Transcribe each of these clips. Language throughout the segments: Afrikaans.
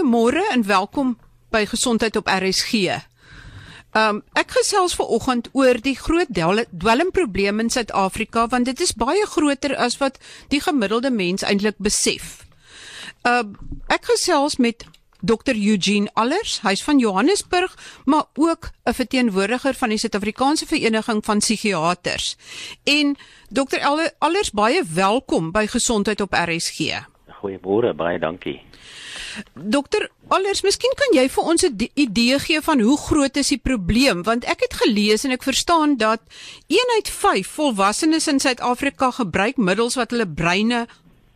Goeiemôre en welkom by Gesondheid op RSG. Um ek gesels ver oggend oor die groot dwelmprobleem in Suid-Afrika want dit is baie groter as wat die gemiddelde mens eintlik besef. Um ek gesels met Dr Eugene Allers, hy's van Johannesburg, maar ook 'n verteenwoordiger van die Suid-Afrikaanse Vereniging van Psigiaters. En Dr Allers, baie welkom by Gesondheid op RSG. Goeiemôre, baie dankie. Dokter Allers, miskien kan jy vir ons 'n idee gee van hoe groot is die probleem want ek het gelees en ek verstaan dat 1 uit 5 volwassenes in Suid-Afrika gebruik middels wat hulle breine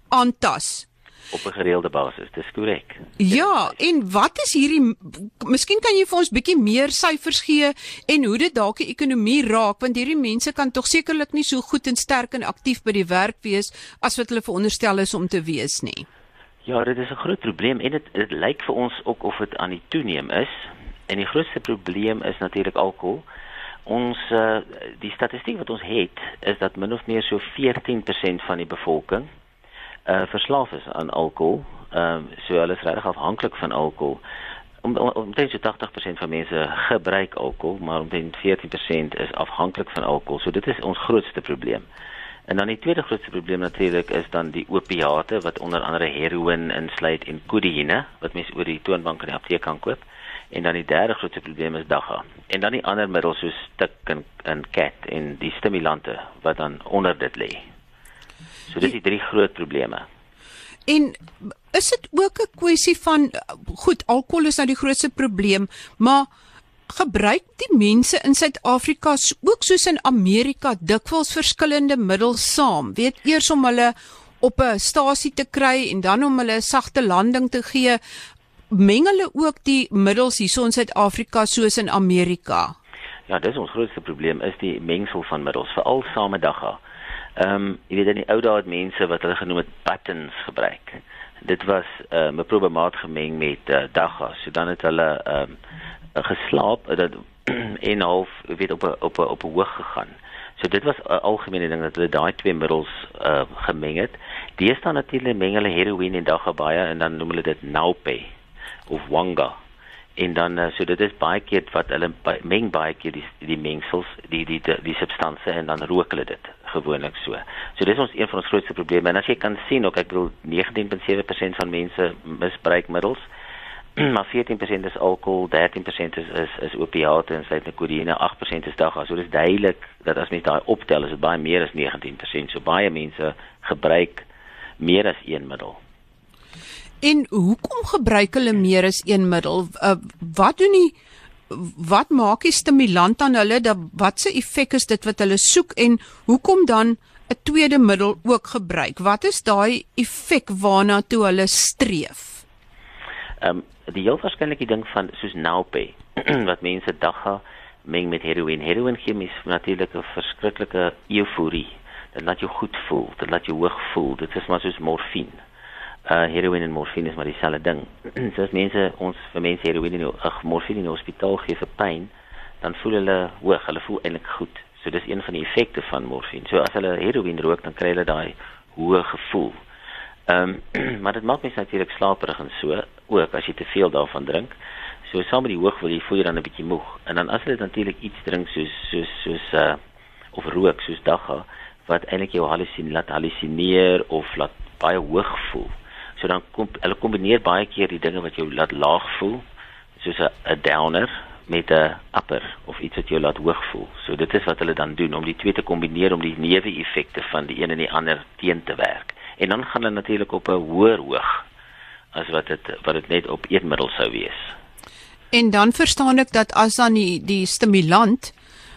aantas op 'n gereelde basis. Dis korrek. Ja, en wat is hierdie Miskien kan jy vir ons bietjie meer syfers gee en hoe dit dalk die ekonomie raak want hierdie mense kan tog sekerlik nie so goed en sterk en aktief by die werk wees as wat hulle veronderstel is om te wees nie. Ja, dit is 'n groot probleem en dit dit lyk vir ons ook of dit aan die toeneem is. En die grootste probleem is natuurlik alkohol. Ons uh, die statistiek wat ons het is dat min of meer so 14% van die bevolking uh verslaaf is aan alkohol. Ehm uh, so hulle is regtig afhanklik van alkohol. Om omtrent so 80% van mense gebruik alkohol, maar omtrent 14% is afhanklik van alkohol. So dit is ons grootste probleem. En dan die tweede grootste probleem natuurlik is dan die opiate wat onder andere heroïne insluit en kodeïne wat mense oor die toonbank in die apteek kan koop. En dan die derde grootste probleem is dagga. En dan die ander middels soos stik en en cat en die stimulante wat dan onder dit lê. So dis die drie groot probleme. En is dit ook 'n kwessie van goed, alkohol is nou die grootste probleem, maar gebruik die mense in Suid-Afrika ook soos in Amerika dikwels verskillende middels saam. Weet eers om hulle op 'n stasie te kry en dan om hulle 'n sagte landing te gee, meng hulle ook die middels hierso in Suid-Afrika soos in Amerika. Ja, dis ons grootste probleem is die mengsel van middels, veral samedagga. Ehm um, jy weet in die ou dae het mense wat hulle genoem het buttons gebruik. Dit was ehm, 'n uh, probleemaat gemeng met uh, dagga. So dan het hulle ehm um, geslaap dat en half weet op 'n op 'n op 'n hoog gegaan. So dit was 'n algemene ding dat hulle daai twee middels uh gemeng het. Deesdae natuurlik meng hulle heroïne en dagga baie en dan noem hulle dit naupe of wanga. En dan uh, so dit is baie keer wat hulle meng baie keer die die mengsels, die die die, die substansie en dan rook hulle dit gewoonlik so. So dis ons een van ons grootste probleme. En as jy kan sien ook ek bedoel 19.7% van mense misbruik middels. maar 14% is alkohol, 13% is is is opiate en syte kodeïne, 8% is dagga. So dis duidelik dat as mens daai optel, is dit baie meer as 19%. So baie mense gebruik meer as een middel. En hoekom gebruik hulle meer as een middel? Uh, wat doen die wat maak die stimulant aan hulle dat wat se effek is dit wat hulle soek en hoekom dan 'n tweede middel ook gebruik? Wat is daai effek waarna toe hulle streef? Ehm um, die heel waarskynlike ding van soos Naupe wat mense dagga meng met heroïne. Heroïne gee mens natuurlik 'n verskriklike euforie. Dit laat jou goed voel, dit laat jou hoog voel. Dit is maar soos morfine. Uh heroïne en morfine is maar dieselfde ding. so as mense ons vir mense heroïne nou ag morfine in die hospitaal gee vir pyn, dan voel hulle hoog, hulle voel eintlik goed. So dis een van die effekte van morfine. So as hulle heroïne rook, dan kry hulle daai hoë gevoel. Ehm um, maar dit maak mens natuurlik slaperig en so ook as jy te veel daarvan drink. So saam met die hoog wil jy voel jy dan 'n bietjie moeg. En dan as jy natuurlik iets drink soos soos soos uh of rook soos dagga wat eintlik jou hallusine laat hallusineer of laat baie hoog voel. So dan kom hulle kombineer baie keer die dinge wat jou laat laag voel soos 'n downer met 'n upper of iets wat jou laat hoog voel. So dit is wat hulle dan doen om die twee te kombineer om die neeweffekte van die een en die ander teen te werk en dan gaan hulle natuurlik op 'n hoër hoog as wat dit wat dit net op een middel sou wees. En dan verstaan ek dat as dan die die stimulant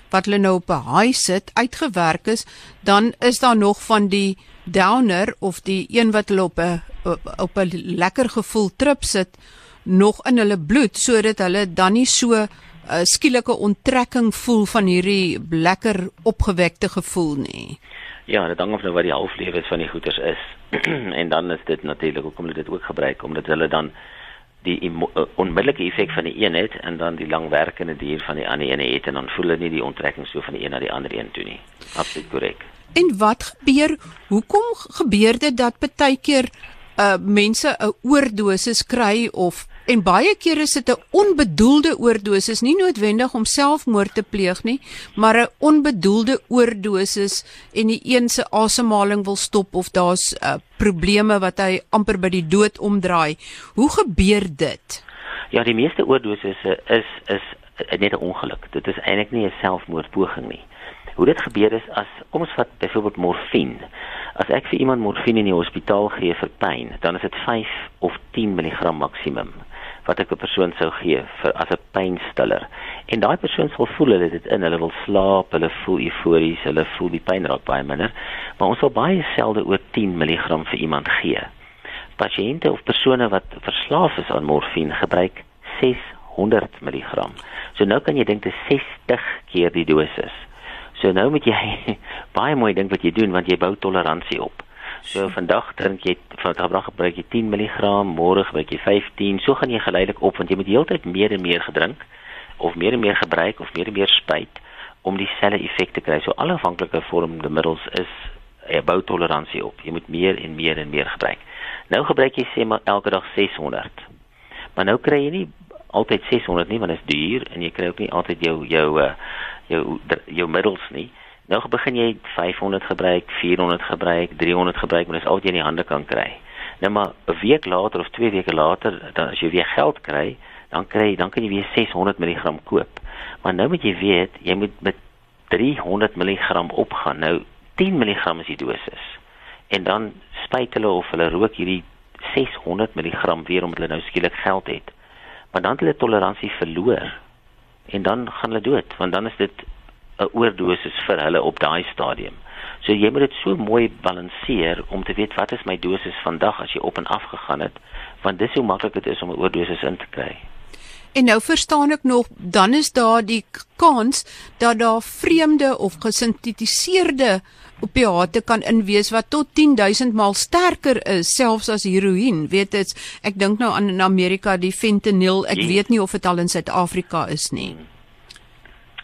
wat hulle nou op 'n high sit uitgewerk is, dan is daar nog van die downer of die een wat hulle op 'n op 'n lekker gevoel trip sit nog in hulle bloed sodat hulle dan nie so 'n uh, skielike onttrekking voel van hierdie lekker opgewekte gevoel nie. Ja, dit hang af nou wat die halflewe van die goeders is. en dan is dit natuurlik hoekom hulle dit ook gebruik omdat hulle dan die uh, onmiddellike effek van die een het en dan die langwerkende duur van die ander een het en dan voel hulle nie die onttrekking so van die een na die ander een toe nie. Absoluut korrek. En wat gebeur? Hoekom gebeur dit dat baie keer uh mense 'n oordosis kry of En baie kere is dit 'n onbedoelde oordosis, nie noodwendig om selfmoord te pleeg nie, maar 'n onbedoelde oordosis en die een se asemhaling wil stop of daar's uh, probleme wat hy amper by die dood omdraai. Hoe gebeur dit? Ja, die meeste oordosisse is is net 'n ongeluk. Dit is eintlik nie 'n selfmoordpoging nie. Hoe dit gebeur is as kom ons vat byvoorbeeld morfine. As ek vir iemand morfine in die hospitaal gee vir pyn, dan is dit 5 of 10 mg maksimum wat ek 'n persoon sou gee vir as 'n pynstiller. En daai persoon sal voel hulle dit in, hulle wil slaap, hulle voel eufories, hulle voel die pyn raak baie minder, maar ons sal baie selde oor 10 mg vir iemand gee. Pasiënte of persone wat verslaaf is aan morfine gebruik 600 mg. So nou kan jy dink dit is 60 keer die dosis. So nou moet jy baie mooi dink wat jy doen want jy bou toleransie op. So vandag drink jy vandag gebruik jy 10 mg, môre gebruik jy 15. So gaan jy geleidelik op want jy moet heeltyd meer en meer gedrink of meer en meer gebruik of meer en meer spuit om dieselfde effek te kry. So alle afhanklike vormende middels is jy bou toleransie op. Jy moet meer en meer en meer gebruik. Nou gebruik jy sê maar elke dag 600. Maar nou kry jy nie altyd 600 nie want dit is duur en jy kry ook nie altyd jou jou uh, jou jou middels nie. Nou begin jy 500 gebruik, 400 gebruik, 300 gebruik, maar dis al wat jy in die hande kan kry. Nou maar 'n week later of 2 weke later, dan as jy weer geld kry, dan kry dan kan jy weer 600 mg koop. Maar nou moet jy weet, jy moet met 300 mg opgaan. Nou 10 mg is die dosis. En dan spuit hulle of hulle rook hierdie 600 mg weer omdat hulle nou skielik geld het. Maar dan het hulle toleransie verloor. En dan gaan hulle dood, want dan is dit 'n oordosis vir hulle op daai stadium. So jy moet dit so mooi balanseer om te weet wat is my dosis vandag as jy op en af gegaan het, want dis hoe maklik dit is om 'n oordosis in te kry. En nou verstaan ek nog, dan is daar die kans dat daar vreemde of gesintetiseerde opiate kan inwees wat tot 10000 maal sterker is selfs as heroïne. Weet dit, ek dink nou aan in Amerika die fentanyl. Ek weet nie of dit al in Suid-Afrika is nie. Hmm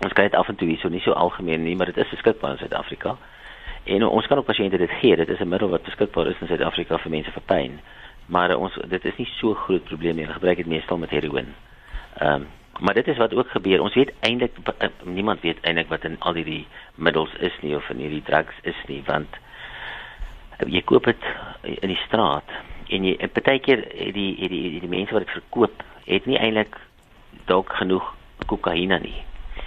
ons kry dit af en toe hierso nie so algemeen nie, maar dit is beskikbaar in Suid-Afrika. En ons kan ook pasiënte dit gee. Dit is 'n middel wat beskikbaar is in Suid-Afrika vir mense vir pyn. Maar ons dit is nie so groot probleem nie. Hulle gebruik dit meestal met heroïne. Ehm um, maar dit is wat ook gebeur. Ons weet eintlik uh, niemand weet eintlik wat in al hierdie middels is nie of in hierdie drugs is nie, want uh, jy koop dit in die straat en jy partykeer die die die die mense wat dit verkoop het nie eintlik dalk genoeg kokaine nie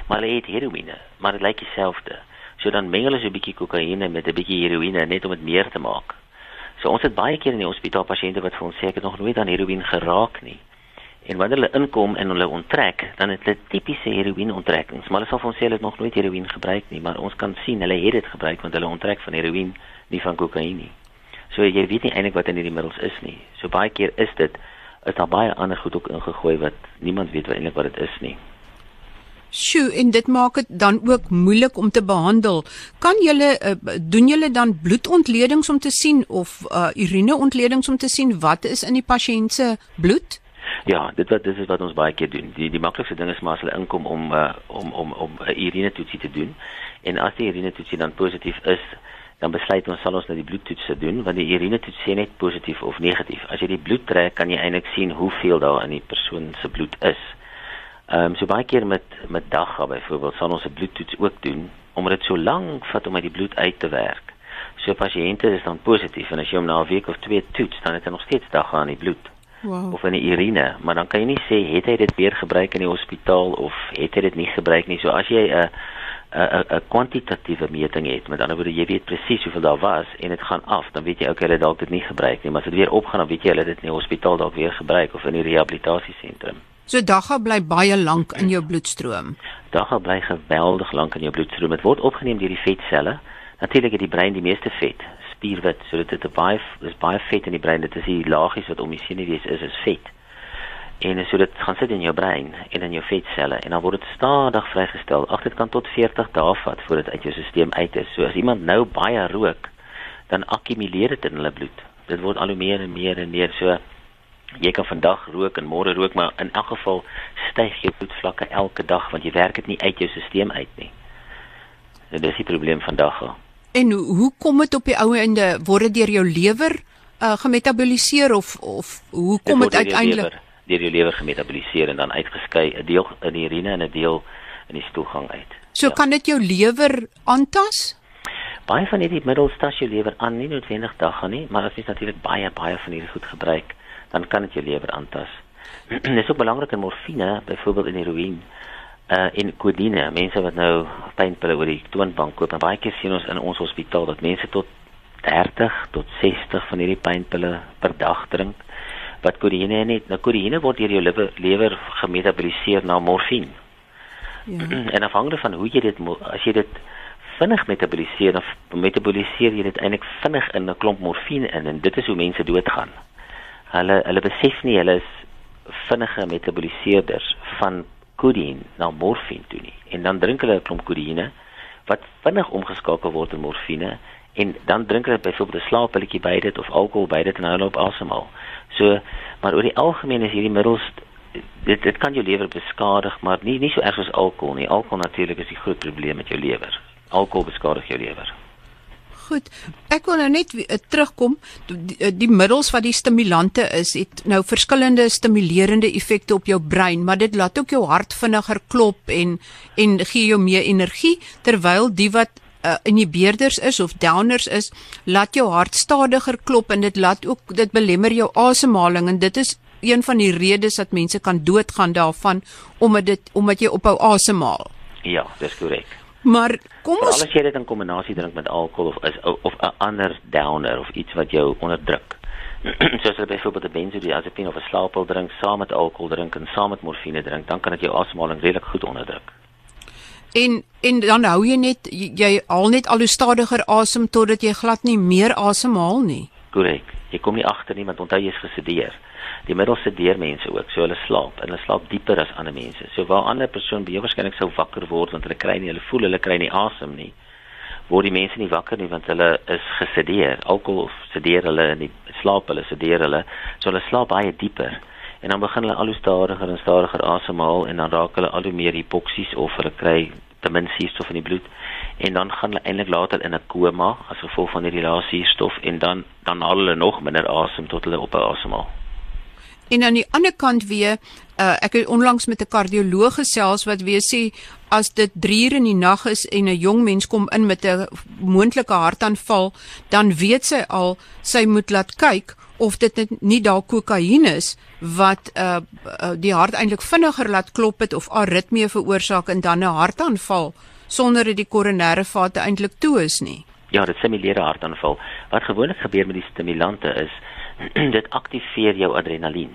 maar hulle het heroïne, maar dit lyk dieselfde. So dan meng hulle so 'n bietjie kokaine met 'n bietjie heroïne net om dit meer te maak. So ons het baie keer in die hospitaal pasiënte wat vir ons sê ek het nog nooit aan heroïne geraak nie. En wanneer hulle inkom en hulle onttrek, dan het hulle tipiese heroïne onttrekkings, maar hulle sal vir ons sê hulle het nog nooit heroïne gebruik nie, maar ons kan sien hulle het dit gebruik want hulle onttrek van heroïne, nie van kokaine nie. So jy weet nie eintlik wat in hierdie middels is nie. So baie keer is dit is daar baie ander goed ook ingegooi wat niemand weet eintlik wat dit is nie. Sjoe, en dit maak dit dan ook moeilik om te behandel. Kan julle uh, doen julle dan bloedontledings om te sien of uh, urineontledings om te sien wat is in die pasiënt se bloed? Ja, dit wat dis is wat ons baie keer doen. Die die maklikste ding is maar as hulle inkom om uh, om om om 'n uh, urinetoetsie te doen. En as die urinetoetsie dan positief is, dan besluit ons sal ons nou die bloedtoetse doen want die urinetoets sê net positief of negatief. As jy die bloed trek, kan jy eintlik sien hoeveel daar in die persoon se bloed is. Ehm um, so baie keer met met dagga byvoorbeeld sal ons 'n bloedtoets ook doen omdat dit so lank vat om uit die bloed uit te werk. So pasiënte is dan positief en as jy hom na 'n week of twee toets, dan het hy nog steeds dagga in die bloed. Wow. Of in die urine, maar dan kan jy nie sê het hy dit weer gebruik in die hospitaal of het hy dit nie gebruik nie. So as jy 'n 'n 'n kwantitatiewe meting het, met ander woorde jy weet presies hoeveel daar was en dit gaan af, dan weet jy ook hulle dalk dit nie gebruik nie, maar as dit weer opgaan, dan weet jy hulle dit in die hospitaal dalk weer gebruik of in die rehabilitasiesentrum. So dagga bly baie lank in jou bloedstroom. Dagga bly geweldig lank in jou bloedstroom. Dit word opgeneem deur die vetselle. Natuurlik het die brein die meeste vet, spierwit, so dit het baie dis baie vet in die brein. Dit is die laagies wat om die senuwees is, is vet. En so dit gaan sit in jou brein en in jou vetselle en dan word dit stadig vrygestel. Ag dit kan tot 40 dae vat voordat dit uit jou stelsel uit is. So as iemand nou baie rook, dan akkumuleer dit in hulle bloed. Dit word al hoe meer en meer en meer so jy kan vandag rook en môre rook, maar in elk geval styg jou bloedvlakke elke dag want jy werk dit nie uit jou stelsel uit nie. En dis die probleem vandag. Al. En hoe, hoe kom dit op die ou einde word dit deur jou lewer uh, gemetaboliseer of of hoe kom dit uiteindelik? deur jou lewer gemetaboliseer en dan uitgeskei 'n deel in die urine en 'n deel in die stoelgang uit. So ja. kan dit jou lewer aantas? Baie van hierdie middels tas jou lewer aan, nie noodwendig dagga nie, maar as jy natuurlik baie baie van hierdie goed gebruik, dan kan dit jou lewer aantas. Dit is ook belangrik in morfine, byvoorbeeld in heroïne uh in kodine mense wat nou pynpille oor die toonbank koop en baie keer sien ons in ons hospitaal dat mense tot 30 tot 60 van hierdie pynpille per dag drink wat kodine net nou kodine word deur jou lewer, lewer gemetaboliseer na morfine ja. en afhangende van hoe jy dit as jy dit vinnig metaboliseer of metaboliseer jy dit eintlik vinnig in 'n klomp morfine in en dit is hoe mense doodgaan hulle hulle besef nie hulle is vinnige metaboliseerders van kodien na morfine toe nie. En dan drink hulle 'n klomp kodiene wat vinnig omgeskakel word in morfine en dan drink hulle byvoorbeeld 'n slaappilletjie by dit of alkohol by dit en hulle op asemhaal. So, maar oor die algemeen is hierdie middels dit dit kan jou lewer beskadig, maar nie nie so erg as alkohol nie. Alkohol natuurlik is die groot probleem met jou lewer. Alkohol beskadig jou lewer. Goed. Ek wil nou net uh, terugkom die, uh, die middels wat die stimulante is, het nou verskillende stimulerende effekte op jou brein, maar dit laat ook jou hart vinniger klop en en gee jou meer energie terwyl die wat uh, inhibeerders is of downers is, laat jou hart stadiger klop en dit laat ook dit belemmer jou asemhaling en dit is een van die redes dat mense kan doodgaan daarvan omdat dit omdat jy ophou asemhaal. Ja, dis korrek. Maar kom ons as jy dit in kombinasie drink met alkohol of is of 'n ander downer of iets wat jou onderdruk. Soos jy byvoorbeeld 'n benzodiazepine of 'n slaappil drink saam met alkohol drink en saam met morfine drink, dan kan dit jou asemhaling redelik goed onderdruk. En en dan hou jy net jy, jy haal net al hoe stadiger asem totdat jy glad nie meer asemhaal nie. Korrek. Jy kom nie agter nie want onthou jy is gesedeer die middels sedeer mense ook so hulle slaap en hulle slaap dieper as ander mense. So waar ander persoon baie waarskynlik sou wakker word want hulle kry nie hulle voel hulle kry nie asem nie. Word die mense nie wakker nie want hulle is gesedeer. Alkohol sedeer hulle in die slaap hulle sedeer hulle so hulle slaap baie dieper. En dan begin hulle al hoe stadiger en stadiger asemhaal en dan raak hulle al hoe meer hipoksies of hulle kry te min suurstof in die bloed en dan gaan hulle eintlik later in 'n koma as gevolg van hierdie lae suurstof en dan dan haal hulle nog minder asem tot hulle ophou asemhaal. En aan die ander kant weer, uh, ek het onlangs met 'n kardioloog gesels wat weer sê as dit 3 uur in die nag is en 'n jong mens kom in met 'n moontlike hartaanval, dan weet sy al sy moet laat kyk of dit nie dalk kokain is wat uh, uh die hart eintlik vinniger laat klop het of aritmie veroorsaak en dan 'n hartaanval sonder dat die koronêre vate eintlik toe is nie. Ja, dit simuleer 'n hartaanval. Wat gewoonlik gebeur met die stimulante is dit aktiveer jou adrenalien.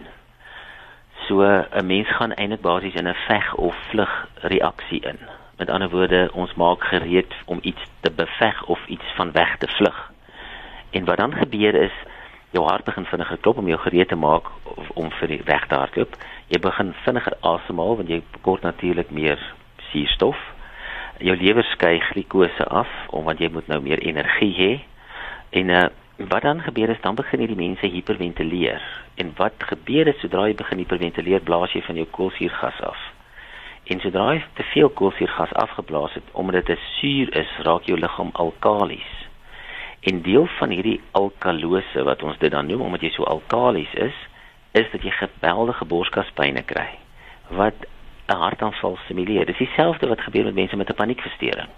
So 'n mens gaan eintlik basies in 'n veg of vlug reaksie in. Met ander woorde, ons maak gereed om iets te beveg of iets van weg te vlug. En wat dan gebeur is jou hart begin vinniger klop om jou gereed te maak om vir die weg te hardloop. Jy begin vinniger asemhaal want jy kort natuurlik meer suurstof. Jou lewer skei glikose af omdat jy moet nou meer energie hê. En uh, wat dan gebeur is dan begin hierdie mense hiperventileer. En wat gebeur is sodra jy begin hiperventileer, blaas jy van jou koolsuurgas af. En sodra jy te veel koolsuurgas afgeblaas het omdat dit suur is, raak jou liggaam alkalies. En deel van hierdie alkalose wat ons dit dan noem omdat jy so alkalies is, is dat jy geweldige borskaspyne kry wat 'n hartaanval simuleer. Dis dieselfde wat gebeur met mense met 'n paniekversteuring.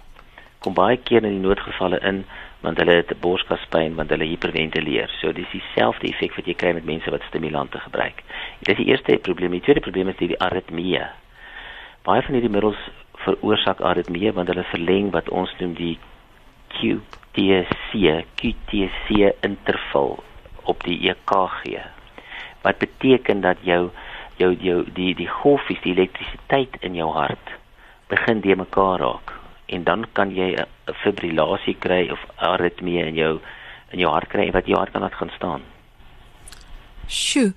Kom baie keer in die noodgevalle in want hulle het borskaspyn want hulle hiperventileer. So dis dieselfde effek wat jy kry met mense wat stimulante gebruik. Dit is die eerste probleem. Die tweede probleem is die, die aritmie. Baie van hierdie middels veroorsaak aritmie want hulle verleng wat ons noem die QTC, QTC interval op die EKG. Wat beteken dat jou jou jou die die golfies, die elektrisiteit in jou hart begin de mekaar raak en dan kan jy 'n fibrillasie kry of aritmie in jou in jou hart kry wat jou hart kan laat gaan staan. Sjoe,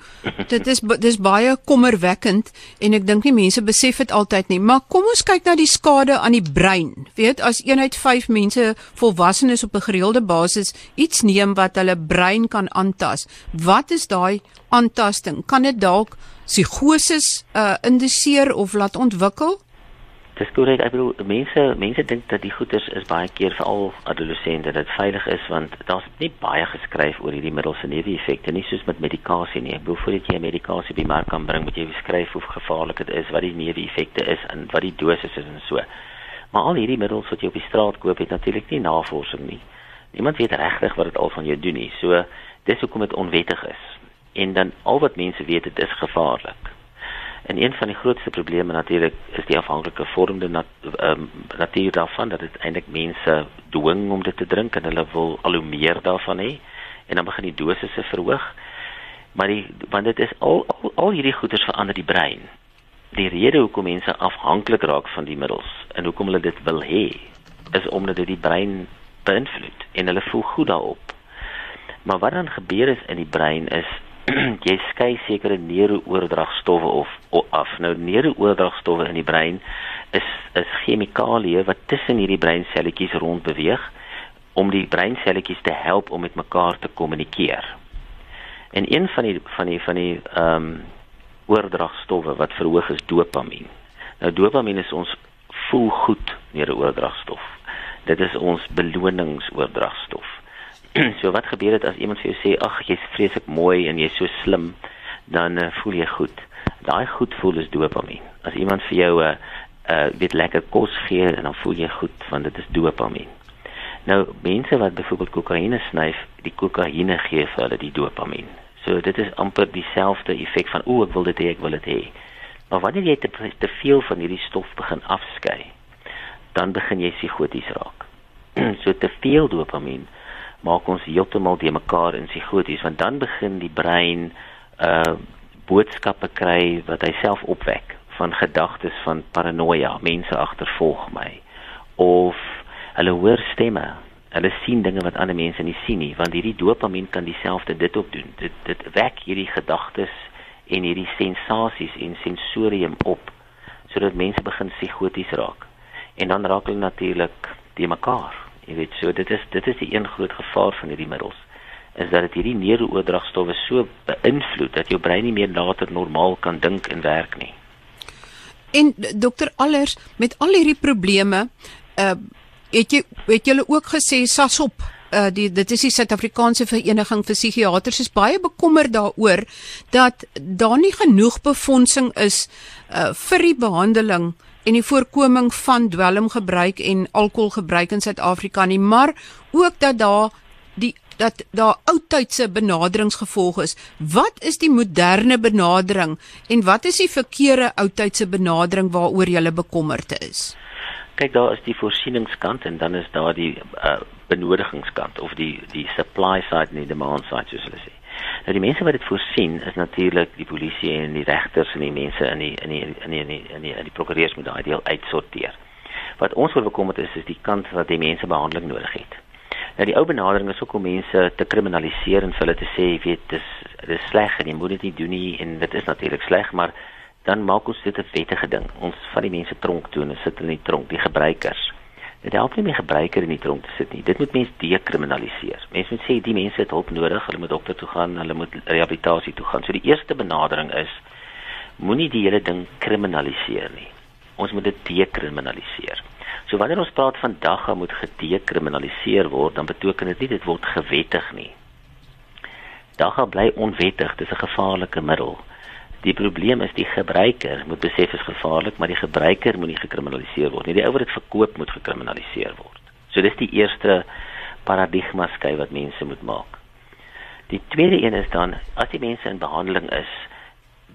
dit is dis baie kommerwekkend en ek dink nie mense besef dit altyd nie, maar kom ons kyk na die skade aan die brein. Weet, as een uit 5 mense volwassenes op 'n gereelde basis iets neem wat hulle brein kan aantas, wat is daai aantasting? Kan dit dalk psigoses uh indiseer of laat ontwikkel? Dis korrek. Ek bedoel mense mense dink dat die goeters is baie keer veral adolessente dat dit veilig is want daar's nie baie geskryf oor hierdie middels se neeweffekte nie soos met medikasie nie. Ek bedoel voordat jy 'n medikasie by mark kan bring, moet jy beskryf hoe gevaarlik dit is, wat die neeweffekte is en wat die dosis is en so. Maar al hierdie middels wat jy op die straat koop, het natuurlik nie navorsing nie. Niemand weet regtig wat dit al van jou doen nie. So dis hoekom dit onwettig is. En dan al wat mense weet, dit is gevaarlik. En een van die grootste probleme natuurlik is die afhanklike vormde nat, um, natuur daarvan dat dit eintlik mense dwing om dit te drink en hulle wil al hoe meer daarvan hê en dan begin die dosisse verhoog. Maar die want dit is al al, al hierdie goeders verander die brein. Die rede hoekom mense afhanklik raak van die middels en hoekom hulle dit wil hê is omdat dit die brein beïnvloed en hulle voel goed daarop. Maar wat dan gebeur is in die brein is jy skei sekere neurooordragstowwe of, of af. Nou neurooordragstowwe in die brein is is chemikalieë wat tussen hierdie breinselletjies rond beweeg om die breinselletjies te help om met mekaar te kommunikeer. En een van die van die van die ehm um, oordragstowwe wat verhoog is dopamien. Nou dopamien is ons voel goed neurooordragstof. Dit is ons beloningsoordragstof. so wat gebeur dit as iemand vir jou sê ag jy's vreeslik mooi en jy's so slim dan uh, voel jy goed. Daai goed voel is dopamien. As iemand vir jou 'n uh, uh, weet lekker kos gee dan voel jy goed want dit is dopamien. Nou mense wat byvoorbeeld kokaine snyf die kokaine gee vir hulle die dopamien. So dit is amper dieselfde effek van o ek wil dit hê ek wil dit hê. Maar wanneer jy te, te veel van hierdie stof begin afskei dan begin jy psigoties raak. So te veel dopamien maak ons heeltemal de mekaar in psigoties want dan begin die brein uh boodskappe kry wat hy self opwek van gedagtes van paranoia mense agtervolg my of hulle hoor stemme hulle sien dinge wat ander mense nie sien nie want hierdie dopamien kan dieselfde dit ook doen. Dit dit wek hierdie gedagtes en hierdie sensasies en sensorium op sodat mense begin psigoties raak. En dan raak hulle natuurlik de mekaar Jy weet so dit is dit is die een groot gevaar van hierdie middels is dat dit hierdie neurooordragstowwe so beïnvloed dat jou brein nie meer later normaal kan dink en werk nie. En dokter Allers met al hierdie probleme uh het jy het julle ook gesê SASOP uh die dit is die Suid-Afrikaanse Vereniging vir Psigiaters is baie bekommerd daaroor dat daar nie genoeg befondsing is uh vir die behandeling en die voorkoming van dwelmgebruik en alkoholgebruik in Suid-Afrika nie, maar ook dat daar die dat daar oudtydse benaderingsgevolge is. Wat is die moderne benadering en wat is die verkeerde oudtydse benadering waaroor jy bekommerd is? Kyk, daar is die voorsieningskant en dan is daar die uh, benodigingskant of die die supply side en die demand side soos hulle sê. Nou die mense wat dit voorsien is natuurlik die polisie en die regters en die mense in die in die in die in die in die, die, die prokureurs moet daai deel uitsorteer. Wat ons wil bekom het is is die kant wat die mense behandeling nodig het. Nou die ou benadering is ook om mense te kriminaliseer en vir hulle te sê, jy weet, dis dis sleg en jy moet dit nie doen nie en dit is natuurlik sleg, maar dan maak ons dit 'n wettige ding. Ons vat die mense tronk toe en sit hulle in die tronk, die gebruikers. Dit help nie meer gebruiker in die tronk te sit nie. Dit moet mense dekriminaliseer. Mense moet sê die mense het hulp nodig, hulle moet dokter toe gaan, hulle moet rehabilitasie toe gaan. So die eerste benadering is moenie die hele ding kriminaliseer nie. Ons moet dit dekriminaliseer. So wanneer ons praat van dagga moet gedekriminaliseer word, dan beteken dit nie dit word gewettig nie. Dagga bly onwettig, dis 'n gevaarlike middel. Die probleem is die gebruiker moet besef is gevaarlik, maar die gebruiker moet nie gekriminaliseer word nie. Die ou wat dit verkoop moet gekriminaliseer word. So dis die eerste paradigma skei wat mense moet maak. Die tweede een is dan as die mense in behandeling is,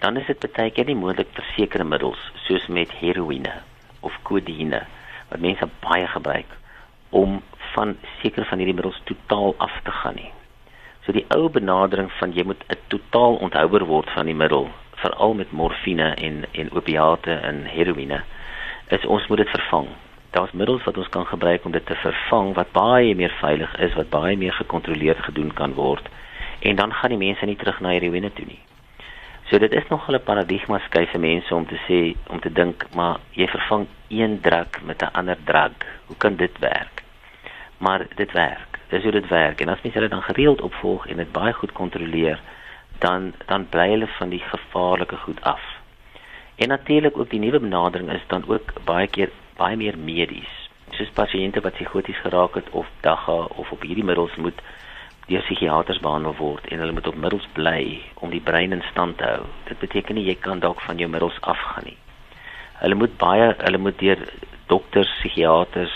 dan is dit baie keer nie moontlik vir sekere middels soos met heroïne of kodeïne wat mense baie gebruik om van sekere van hierdie middels totaal af te gaan nie. So die ou benadering van jy moet 'n totaal onthouer word van die middel veral met morfine en en opiate en heroïne is ons moet dit vervang. Daar's middels wat ons kan gebruik om dit te vervang wat baie meer veilig is, wat baie meer gekontroleerd gedoen kan word en dan gaan die mense nie terug na heroïne toe nie. So dit is nog 'n paradigma skuif vir mense om te sê om te dink maar jy vervang een drug met 'n ander drug. Hoe kan dit werk? Maar dit werk. Dis hoe dit werk en as mense dit dan gereeld opvolg en dit baie goed kontroleer, dan dan bly hulle van die gevaarlike goed af. En natuurlik ook die nuwe benadering is dan ook baie keer baie meer medies. Soos pasiënte wat psigoties geraak het of dagga of op hierdie middels moet deur psigiaters behandel word en hulle moet op middels bly om die brein in stand te hou. Dit beteken nie jy kan dalk van jou middels afgaan nie. Hulle moet baie hulle moet deur dokters, psigiaters,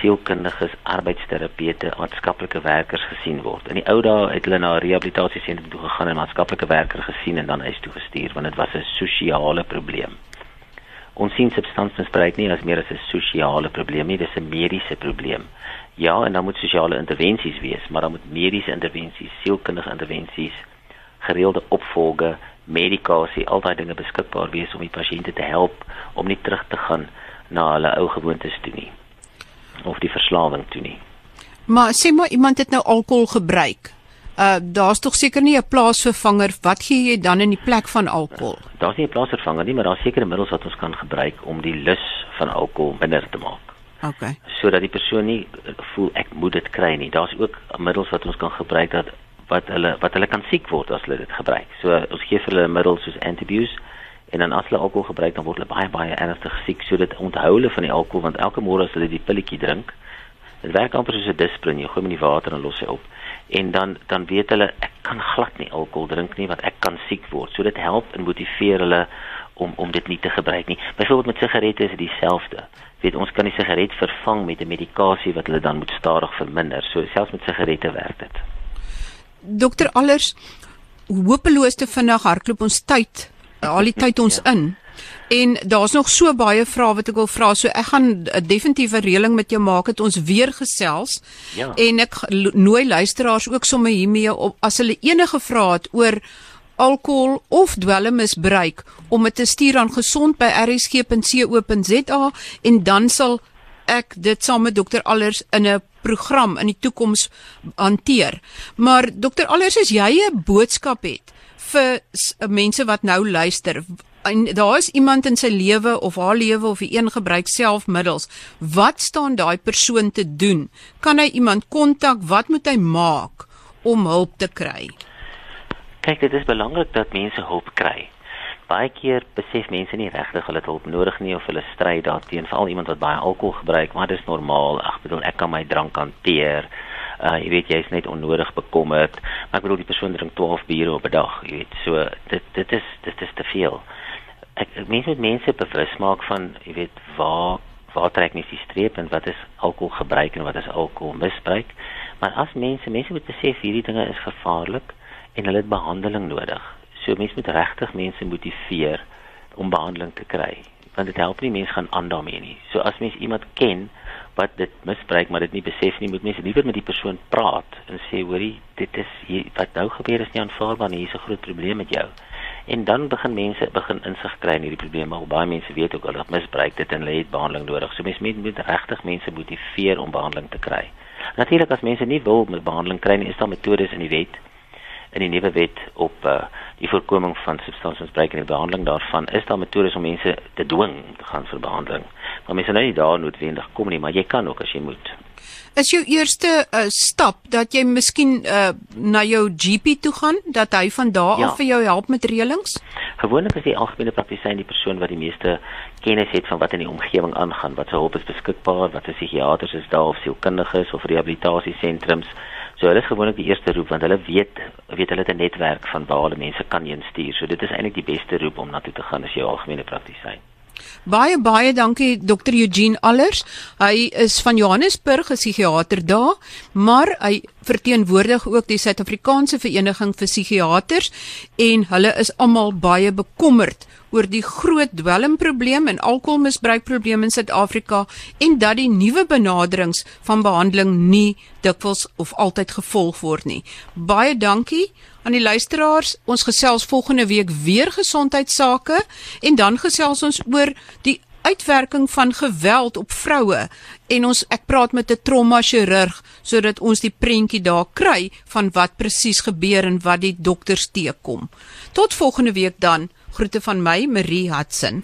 sielkundiges, arbeidsterapeute, maatskaplike werkers gesien word. In die ou dae het hulle na 'n rehabilitasiesentrum toe gegaan en maatskaplike werker gesien en dan huis toe gestuur want dit was 'n sosiale probleem. Ons sien substansmisbruik nie as meer as 'n sosiale probleem nie, dis 'n mediese probleem. Ja, en dan moet sosiale intervensies wees, maar dan moet mediese intervensies, sielkundige intervensies, gereelde opvolge, medikasie, al daai dinge beskikbaar wees om die pasiënte te help om nie terug te gaan na hulle ou gewoontes toe nie of die verslawing toe nie. Maar sê maar iemand het nou alkohol gebruik. Uh daar's tog seker nie 'n plaasvervanger wat gee jy dan in die plek van alkohol? Uh, daar's nie 'n plaasvervanger nie, maar daar's sekere middels wat ons kan gebruik om die lus van alkohol minder te maak. OK. Sodat die persoon nie voel ek moet dit kry nie. Daar's ook middels wat ons kan gebruik dat wat hulle wat hulle kan siek word as hulle dit gebruik. So ons gee vir hulle middels soos antabuse en dan as hulle alkohol gebruik dan word hulle baie baie ernstig siek. So dit onthou hulle van die alkohol want elke môre as hulle die pilletjie drink, dit werk amper soos 'n disprin. Jy gooi hom in die water en los hy op. En dan dan weet hulle ek kan glad nie alkohol drink nie want ek kan siek word. So dit help en motiveer hulle om om dit nie te gebruik nie. Byvoorbeeld met sigarette is dit dieselfde. Weet ons kan die sigaret vervang met 'n medikasie wat hulle dan moet stadig verminder. So selfs met sigarette werk dit. Dokter Allers, hopeloos te vinnig hardloop ons tyd. Al die tyd ons ja. in. En daar's nog so baie vrae wat ek wil vra. So ek gaan 'n definitiewe reëling met jou maak het ons weer gesels. Ja. En ek nooi luisteraars ook sommer hiermee op as hulle enige vrae het oor alkohol of dwelmmisbruik om dit te stuur aan gesond by rsg.co.za en dan sal ek dit saam met dokter Allers in 'n program in die toekoms hanteer. Maar dokter Allers, as jy 'n boodskap het vir mense wat nou luister, en daar is iemand in sy lewe of haar lewe of hy een gebruik selfmiddels, wat staan daai persoon te doen? Kan hy iemand kontak? Wat moet hy maak om hulp te kry? Kyk, dit is belangrik dat mense hulp kry baie keer besef mense nie regtig hulle het hulp nodig nie of hulle stry daarteen veral iemand wat baie alkohol gebruik maar dis normaal ag bedoel ek kan my drank hanteer uh jy weet jy's net onnodig bekommerd maar ek bedoel die persoon drink 12 biere op 'n dag jy weet so dit dit is dit is te veel ek mense moet mense bewus maak van jy weet waar waar trek mens die streep en wat is alkohol gebruik en wat is alkohol misbruik maar as mense mense moet besef hierdie dinge is gevaarlik en hulle het behandeling nodig So mense moet regtig mense motiveer om behandeling te kry. Want dit help nie mense gaan aan daarmee nie. So as mens iemand ken wat dit misbruik maar dit nie besef nie, moet mense liewer met die persoon praat en sê hoorie, dit is hier, wat nou gebeur is nie aanvaarbaar nie. Hier's 'n groot probleem met jou. En dan begin mense begin insig kry in hierdie probleme. Maar baie mense weet ook hulle misbruik dit en hulle het behandeling nodig. So mense moet, moet regtig mense motiveer om behandeling te kry. Natuurlik as mense nie wil met behandeling kry nie, is daar metodes in die wet in die nuwe wet op uh, die voorkoming van substansmisbruik en die behandeling daarvan is daar metodes om mense te dwing te gaan vir behandeling. Maar mense nou nie daar noodwendig kom nie, maar jy kan ook as jy moet. Is jou eerste uh, stap dat jy miskien uh, na jou GP toe gaan dat hy van daar ja. af vir jou help met reëlings? Gewoonlik is die algemene praktisyn die persoon wat die meeste kennis het van wat in die omgewing aangaan, wat se hulp is beskikbaar, wat se psigiaters is daar of sielkundiges of rehabilitasiesentrums. So hulle is gewoonlik die eerste roep want hulle weet weet hulle het 'n netwerk van waar hulle mense kan heen stuur. So dit is eintlik die beste roep om na toe te gaan as jy algemene praktisyn. Baie baie dankie Dr Eugene Allers. Hy is van Johannesburg, 'n psigiater daar, maar hy verteenwoordig ook die Suid-Afrikaanse Vereniging vir Psigiaters en hulle is almal baie bekommerd oor die groot dwelmprobleem en alkoholmisbruikprobleem in Suid-Afrika en dat die nuwe benaderings van behandeling nie dikwels of altyd gevolg word nie. Baie dankie aan die luisteraars. Ons gesels volgende week weer gesondheidsake en dan gesels ons oor die uitwerking van geweld op vroue en ons ek praat met 'n trauma chirurg sodat ons die prentjie daar kry van wat presies gebeur en wat die dokters teekom. Tot volgende week dan. Groete van my, Marie Hudson.